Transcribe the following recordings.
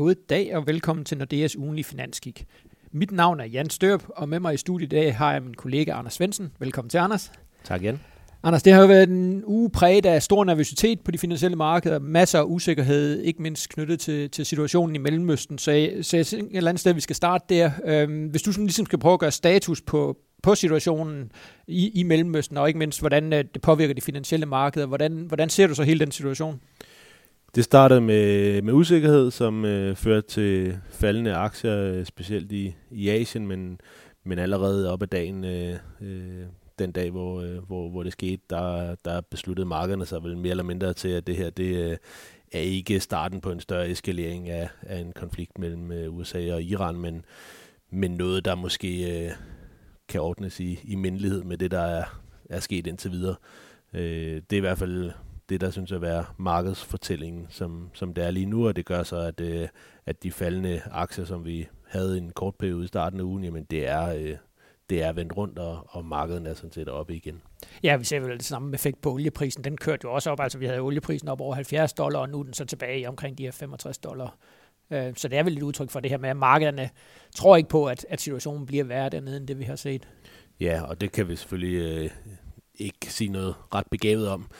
God dag og velkommen til Nordeas ugenlige finanskik. Mit navn er Jan Størp, og med mig i studiet i dag har jeg min kollega Anders Svendsen. Velkommen til, Anders. Tak, Jan. Anders, det har jo været en uge præget af stor nervøsitet på de finansielle markeder, masser af usikkerhed, ikke mindst knyttet til, til situationen i Mellemøsten. Så jeg, så jeg et eller andet sted, vi skal starte der. Øhm, hvis du sådan ligesom skal prøve at gøre status på, på situationen i, i Mellemøsten, og ikke mindst, hvordan øh, det påvirker de finansielle markeder, hvordan, hvordan ser du så hele den situation? Det startede med, med usikkerhed, som øh, førte til faldende aktier, øh, specielt i, i Asien, men, men allerede op ad dagen, øh, øh, den dag, hvor, øh, hvor, hvor det skete, der, der besluttede markederne sig vel mere eller mindre til, at det her det, øh, er ikke starten på en større eskalering af, af en konflikt mellem øh, USA og Iran, men, men noget, der måske øh, kan ordnes i, i mindelighed med det, der er, er sket indtil videre. Øh, det er i hvert fald det, der synes at være markedsfortællingen, som, som det er lige nu, og det gør så, at, øh, at de faldende aktier, som vi havde en kort periode i starten af ugen, jamen det er, øh, det er vendt rundt, og, og markedet er sådan set oppe igen. Ja, vi ser vel det samme effekt på olieprisen. Den kørte jo også op, altså vi havde olieprisen op over 70 dollar, og nu er den så tilbage i omkring de her 65 dollar. Øh, så det er vel et udtryk for det her med, at markederne tror ikke på, at, at situationen bliver værre dernede, end det vi har set. Ja, og det kan vi selvfølgelig øh, ikke sige noget ret begavet om.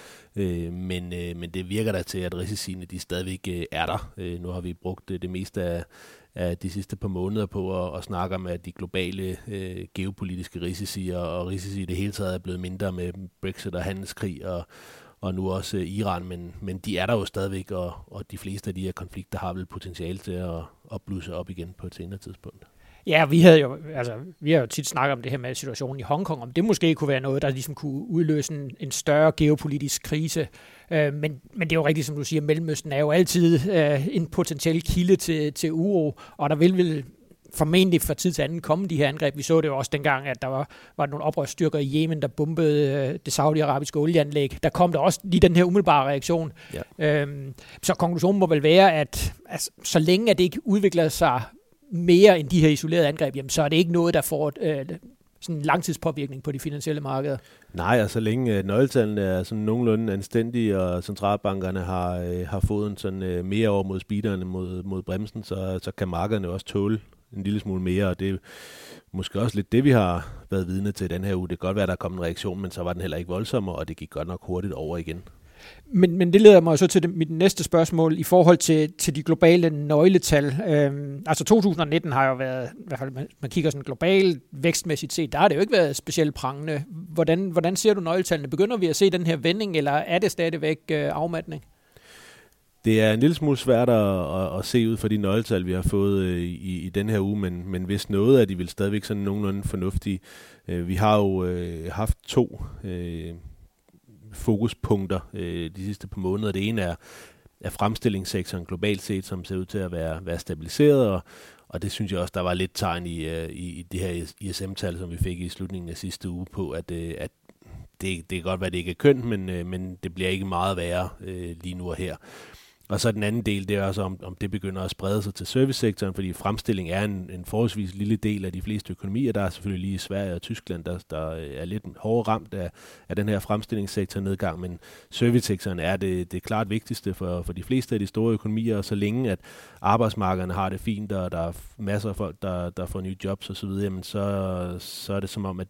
Øh, men, øh, men det virker da til, at risiciene de stadigvæk øh, er der. Øh, nu har vi brugt øh, det meste af, af de sidste par måneder på at, at snakke om, at de globale øh, geopolitiske risici og, og risici i det hele taget er blevet mindre med Brexit og handelskrig og, og nu også øh, Iran, men, men de er der jo stadigvæk, og, og de fleste af de her konflikter har vel potentiale til at, at blusse op igen på et senere tidspunkt. Ja, vi havde jo, altså, vi har jo tit snakket om det her med situationen i Hongkong, om det måske kunne være noget, der ligesom kunne udløse en, en større geopolitisk krise. Øh, men, men det er jo rigtigt, som du siger, Mellemøsten er jo altid øh, en potentiel kilde til, til uro, og der vil vel formentlig fra tid til anden komme de her angreb. Vi så det jo også dengang, at der var, var nogle oprørsstyrker i Yemen, der bombede øh, det saudiarabiske olieanlæg. Der kom der også lige den her umiddelbare reaktion. Ja. Øhm, så konklusionen må vel være, at altså, så længe at det ikke udvikler sig mere end de her isolerede angreb, jamen, så er det ikke noget, der får øh, sådan en langtidspåvirkning på de finansielle markeder. Nej, og så længe øh, nøgletallene er sådan nogenlunde anstændige, og centralbankerne har, øh, har fået en sådan øh, mere over mod speederne mod, mod bremsen, så, så kan markederne også tåle en lille smule mere, og det er måske også lidt det, vi har været vidne til den her uge. Det kan godt være, der der kom en reaktion, men så var den heller ikke voldsom, og det gik godt nok hurtigt over igen. Men, men det leder mig så til det, mit næste spørgsmål i forhold til, til de globale nøgletal. Øhm, altså 2019 har jo været, i hvert fald man kigger sådan globalt vækstmæssigt set, der har det jo ikke været specielt prangende. Hvordan, hvordan ser du nøgletallene? Begynder vi at se den her vending, eller er det stadigvæk øh, afmatning? Det er en lille smule svært at, at, at se ud fra de nøgletal, vi har fået øh, i, i den her uge, men, men hvis noget er de vil stadigvæk sådan nogenlunde fornuftige. Øh, vi har jo øh, haft to øh, fokuspunkter øh, de sidste par måneder. Det ene er, er fremstillingssektoren globalt set, som ser ud til at være, være stabiliseret, og, og det synes jeg også, der var lidt tegn i, øh, i, i det her ISM-tal, som vi fik i slutningen af sidste uge på, at, øh, at det, det kan godt være, at det ikke er kønt, men, øh, men det bliver ikke meget værre øh, lige nu og her. Og så den anden del, det er også, om, om det begynder at sprede sig til servicesektoren, fordi fremstilling er en, en forholdsvis lille del af de fleste økonomier. Der er selvfølgelig lige Sverige og Tyskland, der, der er lidt hårdere ramt af, af den her fremstillingssektor nedgang, men servicesektoren er det, det klart vigtigste for, for de fleste af de store økonomier, og så længe at arbejdsmarkederne har det fint, og der er masser af folk, der, der får nye jobs osv., jamen så, så er det som om, at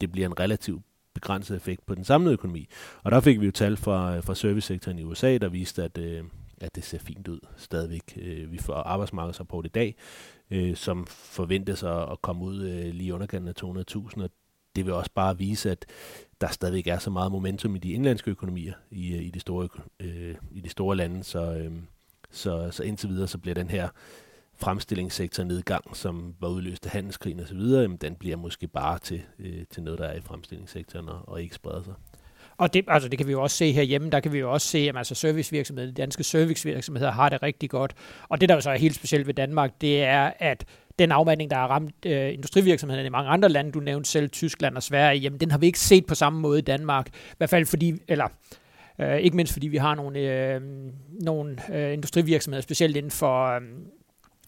det bliver en relativt begrænset effekt på den samlede økonomi. Og der fik vi jo tal fra, fra servicesektoren i USA, der viste, at, øh, at det ser fint ud stadigvæk. Øh, vi får arbejdsmarkedsrapport i dag, øh, som forventes at, at komme ud øh, lige underkanten af 200.000, og det vil også bare vise, at der stadigvæk er så meget momentum i de indlandske økonomier i, øh, i, de, store, øh, i de store lande, så, øh, så, så indtil videre så bliver den her fremstillingssektor nedgang, som var udløst af handelskrigen osv., den bliver måske bare til, øh, til noget, der er i fremstillingssektoren og, og ikke spreder sig. Og det, altså det kan vi jo også se herhjemme, der kan vi jo også se, at altså servicevirksomheder, de danske servicevirksomheder har det rigtig godt. Og det, der jo så er helt specielt ved Danmark, det er, at den afmatning, der har ramt øh, industrivirksomhederne i mange andre lande, du nævnte selv Tyskland og Sverige, jamen den har vi ikke set på samme måde i Danmark. I hvert fald fordi, eller øh, ikke mindst fordi vi har nogle, øh, nogle øh, industrivirksomheder, specielt inden for, øh,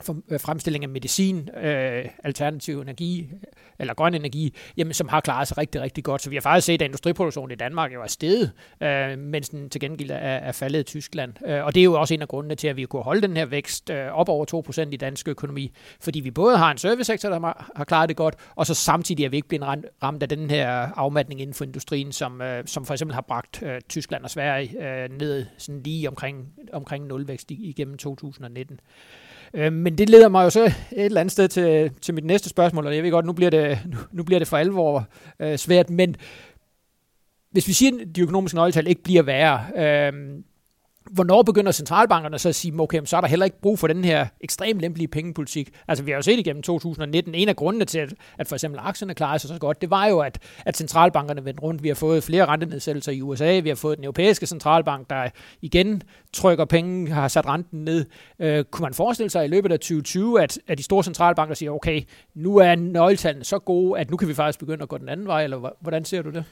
for øh, fremstilling af medicin, øh, alternativ energi, øh, eller grøn energi, jamen, som har klaret sig rigtig, rigtig godt. Så vi har faktisk set, at industriproduktionen i Danmark jo er steget, øh, mens den til gengæld er, er faldet i Tyskland. Øh, og det er jo også en af grundene til, at vi kunne holde den her vækst øh, op over 2% i dansk økonomi, fordi vi både har en servicesektor, der har, har klaret det godt, og så samtidig er vi ikke blevet ramt af den her afmatning inden for industrien, som, øh, som for eksempel har bragt øh, Tyskland og Sverige øh, ned sådan lige omkring, omkring nulvækst igennem 2019. Øh, men det leder mig jo så et eller andet sted til, til mit næste spørgsmål, og jeg ved godt, nu bliver det, nu, nu bliver det for alvor øh, svært, men hvis vi siger, at de økonomiske nøgletal ikke bliver værre, øh, hvornår begynder centralbankerne så at sige, okay, så er der heller ikke brug for den her ekstremt lempelige pengepolitik. Altså vi har jo set igennem 2019, en af grundene til, at, at for eksempel aktierne klarede sig så godt, det var jo, at, at centralbankerne vendte rundt. Vi har fået flere rentenedsættelser i USA, vi har fået den europæiske centralbank, der igen trykker penge, har sat renten ned. Øh, kunne man forestille sig i løbet af 2020, at, at de store centralbanker siger, okay, nu er nøgletallene så gode, at nu kan vi faktisk begynde at gå den anden vej, eller hvordan ser du det?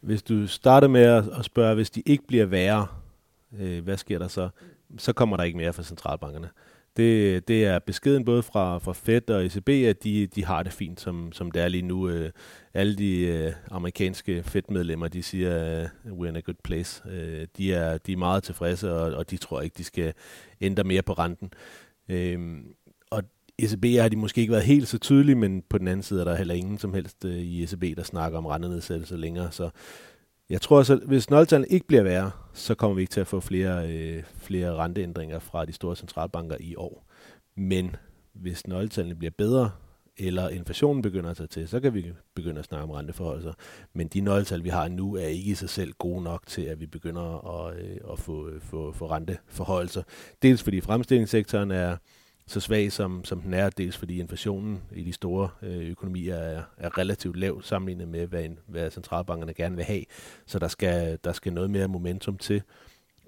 Hvis du starter med at spørge, hvis de ikke bliver værre, øh, hvad sker der så? Så kommer der ikke mere fra centralbankerne. Det, det er beskeden både fra, fra Fed og ECB, at de, de har det fint, som, som det er lige nu. Øh, alle de øh, amerikanske Fed-medlemmer, de siger, øh, we're in a good place. Øh, de, er, de er meget tilfredse, og, og de tror ikke, de skal ændre mere på renten. Øh, og ECB har de måske ikke været helt så tydelige, men på den anden side er der heller ingen som helst øh, i ECB, der snakker om rentenedsættelse længere. Så jeg tror at hvis nøgletallene ikke bliver værre, så kommer vi ikke til at få flere, øh, flere renteændringer fra de store centralbanker i år. Men hvis nøgletallene bliver bedre, eller inflationen begynder at tage til, så kan vi begynde at snakke om renteforholdelser. Men de nøgletal, vi har nu, er ikke i sig selv gode nok til, at vi begynder at, øh, at få, øh, få, få renteforholdelser. Dels fordi fremstillingssektoren er, så svag, som, som den er, dels fordi inflationen i de store øh, økonomier er, er relativt lav sammenlignet med, hvad, en, hvad centralbankerne gerne vil have. Så der skal, der skal noget mere momentum til,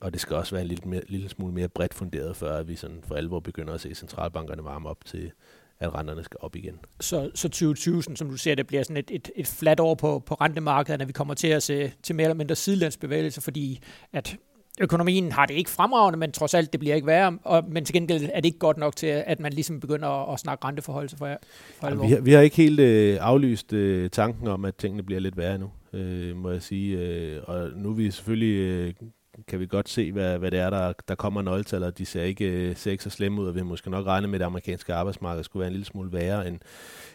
og det skal også være en lille, mere, lille smule mere bredt funderet, før at vi sådan for alvor begynder at se centralbankerne varme op til, at renterne skal op igen. Så, så 2020, som du ser, det bliver sådan et, et, et flat år på, på rentemarkedet, når vi kommer til at se til mere eller mindre sidelandsbevægelser, fordi at økonomien har det ikke fremragende, men trods alt, det bliver ikke værre. Og, men til gengæld er det ikke godt nok til, at man ligesom begynder at, at snakke renteforhold for, for ja, vi, har, vi har ikke helt øh, aflyst øh, tanken om, at tingene bliver lidt værre nu, øh, må jeg sige. Øh, og nu er vi selvfølgelig... Øh, kan vi godt se, hvad, hvad det er, der, der kommer nøgletal, og de ser ikke, øh, ser ikke så slemme ud, og vi måske nok regne med, at det amerikanske arbejdsmarked skulle være en lille smule værre, end,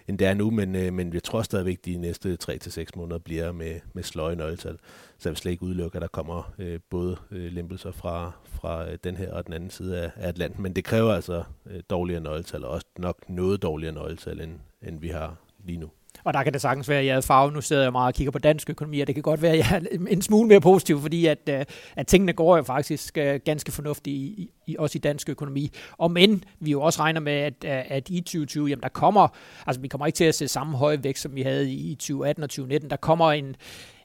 end det er nu, men, øh, men vi tror stadigvæk, at de næste 3-6 måneder bliver med, med sløje nøgletal. Så jeg vil slet ikke udelukke, at der kommer øh, både øh, lempelser fra, fra øh, den her og den anden side af, af Atlanten, men det kræver altså øh, dårligere nøgletal, og også nok noget dårligere nøgletal, end, end vi har lige nu. Og der kan det sagtens være, at jeg er farve. Nu sidder jeg meget og kigger på dansk økonomi, og det kan godt være, at jeg er en smule mere positiv, fordi at, øh, at tingene går jo faktisk øh, ganske fornuftigt i, i, også i dansk økonomi. Og men vi jo også regner med, at, øh, at i 2020, jamen der kommer, altså vi kommer ikke til at se samme høje vækst, som vi havde i 2018 og 2019. Der kommer en,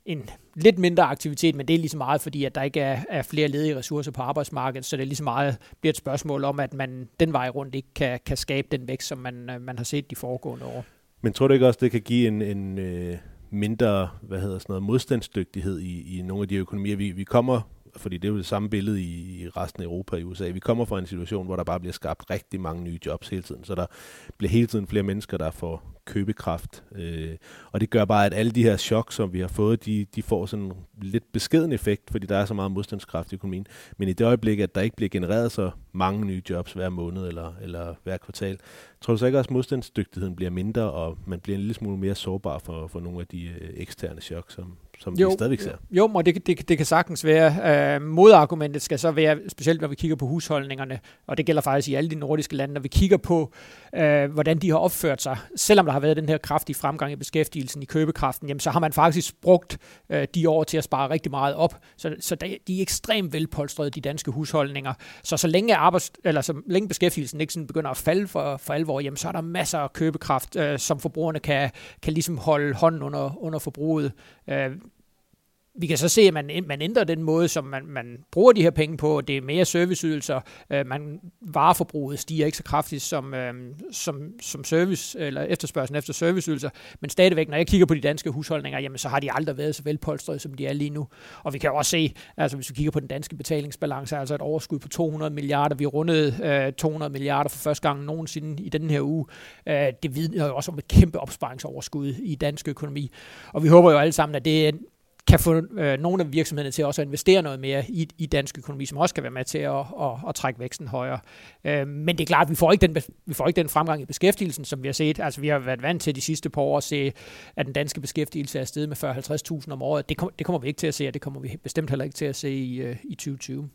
en lidt mindre aktivitet, men det er lige så meget, fordi at der ikke er, er flere ledige ressourcer på arbejdsmarkedet, så det er lige så meget bliver et spørgsmål om, at man den vej rundt ikke kan, kan skabe den vækst, som man, man har set de foregående år. Men tror du ikke også, det kan give en, en øh, mindre hvad hedder sådan noget, modstandsdygtighed i, i nogle af de økonomier? Vi, vi kommer fordi det er jo det samme billede i, i resten af Europa i USA. Vi kommer fra en situation, hvor der bare bliver skabt rigtig mange nye jobs hele tiden, så der bliver hele tiden flere mennesker, der får købekraft. Øh, og det gør bare, at alle de her chok, som vi har fået, de, de får sådan en lidt beskeden effekt, fordi der er så meget modstandskraft i økonomien. Men i det øjeblik, at der ikke bliver genereret så mange nye jobs hver måned eller, eller hver kvartal, tror du så ikke også, at modstandsdygtigheden bliver mindre, og man bliver en lille smule mere sårbar for, for nogle af de øh, eksterne chok, som, som jo, vi stadigvæk ser. Jo, og det, det, det kan sagtens være. Uh, modargumentet skal så være, specielt når vi kigger på husholdningerne, og det gælder faktisk i alle de nordiske lande, når vi kigger på, uh, hvordan de har opført sig. Selvom der har været den her kraftige fremgang i beskæftigelsen, i købekraften, jamen, så har man faktisk brugt uh, de år til at spare rigtig meget op. Så, så de er ekstremt velpolstrede, de danske husholdninger. Så så længe, arbejds, eller så længe beskæftigelsen ikke sådan begynder at falde for, for alvor, jamen, så er der masser af købekraft, uh, som forbrugerne kan, kan ligesom holde hånden under, under forbruget. Uh, vi kan så se, at man, man ændrer den måde, som man, man bruger de her penge på. Det er mere serviceydelser. Øh, man, vareforbruget stiger ikke så kraftigt som, øh, som, som service, eller efterspørgselen efter serviceydelser. Men stadigvæk, når jeg kigger på de danske husholdninger, jamen, så har de aldrig været så velpolstrede, som de er lige nu. Og vi kan også se, altså hvis vi kigger på den danske betalingsbalance, altså et overskud på 200 milliarder. Vi rundede øh, 200 milliarder for første gang nogensinde i den her uge. Øh, det vidner jo også om et kæmpe opsparingsoverskud i dansk økonomi. Og vi håber jo alle sammen, at det kan få øh, nogle af virksomhederne til også at investere noget mere i, i dansk økonomi, som også kan være med til at, at, at trække væksten højere. Øh, men det er klart, at vi får, ikke den, vi får ikke den fremgang i beskæftigelsen, som vi har set. Altså, vi har været vant til de sidste par år at se, at den danske beskæftigelse er steget med 40-50.000 om året. Det, kom, det kommer vi ikke til at se, og det kommer vi bestemt heller ikke til at se i, øh, i 2020.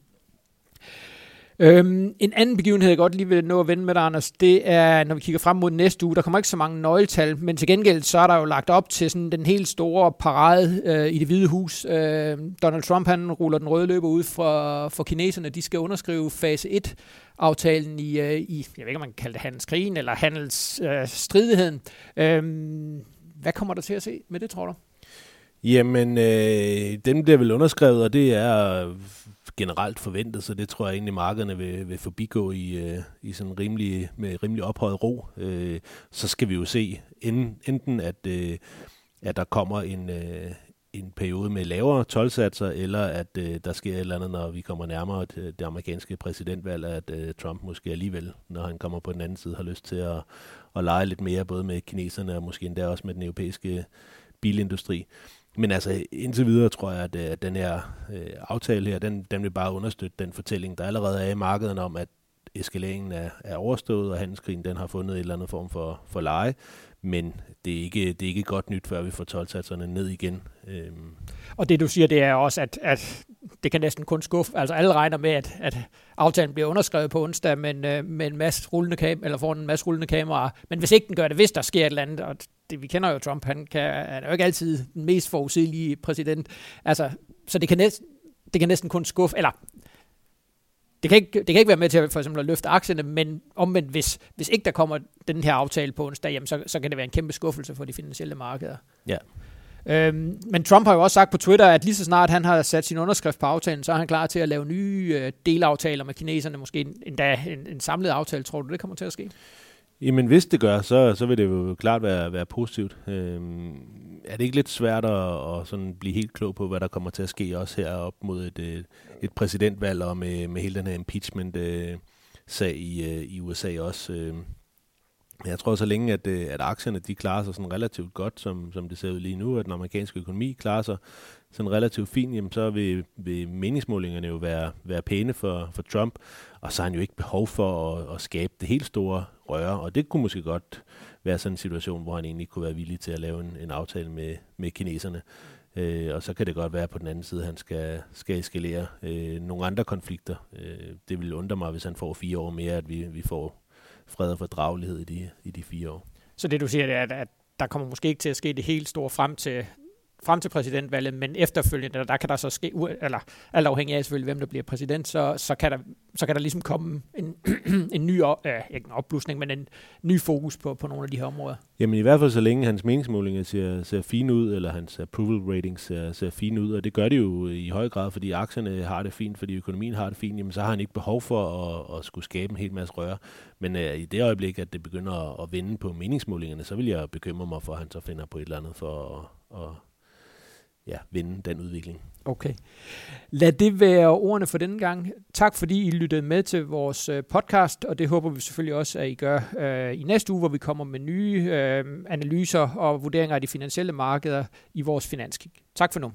Øhm, en anden begivenhed, jeg godt lige vil nå at vende med dig, Anders, det er, når vi kigger frem mod næste uge, der kommer ikke så mange nøgletal, men til gengæld så er der jo lagt op til sådan den helt store parade øh, i det hvide hus. Øh, Donald Trump, han ruller den røde løber ud for, for kineserne. De skal underskrive fase 1 aftalen i, øh, i, jeg ved ikke, om man kan kalde det handelskrigen eller handelsstridigheden. Øh, øhm, hvad kommer der til at se med det, tror du? Jamen, øh, dem der vil underskrevet, og det er generelt forventet, så det tror jeg egentlig markederne vil, vil forbigå i, øh, i sådan rimelig, med rimelig ophøjet ro. Øh, så skal vi jo se enten, at, øh, at der kommer en, øh, en periode med lavere tolvsatser, eller at øh, der sker et eller andet, når vi kommer nærmere det, det amerikanske præsidentvalg, at øh, Trump måske alligevel, når han kommer på den anden side, har lyst til at, at lege lidt mere, både med kineserne og måske endda også med den europæiske bilindustri. Men altså indtil videre tror jeg, at, øh, at den her øh, aftale her, den, den vil bare understøtte den fortælling, der allerede er i markedet om, at eskaleringen er, er overstået, og handelskrigen den har fundet en eller anden form for, for leje. Men det er, ikke, det er ikke godt nyt, før vi får tolvsatserne ned igen. Øhm. Og det du siger, det er også, at, at det kan næsten kun skuffe. Altså alle regner med, at, at aftalen bliver underskrevet på onsdag, men øh, med en masse rullende kam eller foran en masse rullende kameraer. Men hvis ikke den gør det, hvis der sker et eller andet, og det, vi kender jo Trump, han, kan, han er jo ikke altid den mest forudsigelige præsident. Altså, så det kan, næsten, det kan næsten kun skuffe, eller det kan, ikke, det kan ikke være med til for eksempel at løfte aktierne, men omvendt, hvis, hvis ikke der kommer den her aftale på onsdag, jamen, så, så kan det være en kæmpe skuffelse for de finansielle markeder. Ja. Øhm, men Trump har jo også sagt på Twitter, at lige så snart han har sat sin underskrift på aftalen, så er han klar til at lave nye øh, delaftaler med kineserne, måske endda en, en samlet aftale. Tror du, det kommer til at ske? Jamen hvis det gør, så, så vil det jo klart være, være positivt. Øhm, er det ikke lidt svært at, at sådan blive helt klog på, hvad der kommer til at ske også her op mod et, øh, et, præsidentvalg og med, med hele den her impeachment-sag øh, i, øh, i USA også? Øh, jeg tror så længe, at, øh, at aktierne de klarer sig sådan relativt godt, som, som det ser ud lige nu, at den amerikanske økonomi klarer sig sådan relativt fint, jamen så vil, vil meningsmålingerne jo være, være pæne for, for Trump, og så har han jo ikke behov for at, at skabe det helt store røre, og det kunne måske godt være sådan en situation, hvor han egentlig kunne være villig til at lave en, en aftale med, med kineserne. Øh, og så kan det godt være på den anden side, at han skal, skal eskalere øh, nogle andre konflikter. Øh, det vil undre mig, hvis han får fire år mere, at vi, vi får fred og fordragelighed i de, i de fire år. Så det du siger, det er, at der kommer måske ikke til at ske det helt store frem til frem til præsidentvalget, men efterfølgende, der kan der så ske, eller alt afhængig af selvfølgelig, hvem der bliver præsident, så, så, kan, der, så kan der ligesom komme en, en ny, øh, ikke en opblusning, men en ny fokus på, på nogle af de her områder. Jamen i hvert fald så længe hans meningsmålinger ser, ser fine ud, eller hans approval ratings ser, ser fine ud, og det gør det jo i høj grad, fordi aktierne har det fint, fordi økonomien har det fint, jamen så har han ikke behov for at, at skulle skabe en hel masse røre. Men øh, i det øjeblik, at det begynder at, at vende på meningsmålingerne, så vil jeg bekymre mig for, at han så finder på et eller andet for at, at ja, vinde den udvikling. Okay. Lad det være ordene for denne gang. Tak fordi I lyttede med til vores øh, podcast, og det håber vi selvfølgelig også, at I gør øh, i næste uge, hvor vi kommer med nye øh, analyser og vurderinger af de finansielle markeder i vores finanskig. Tak for nu.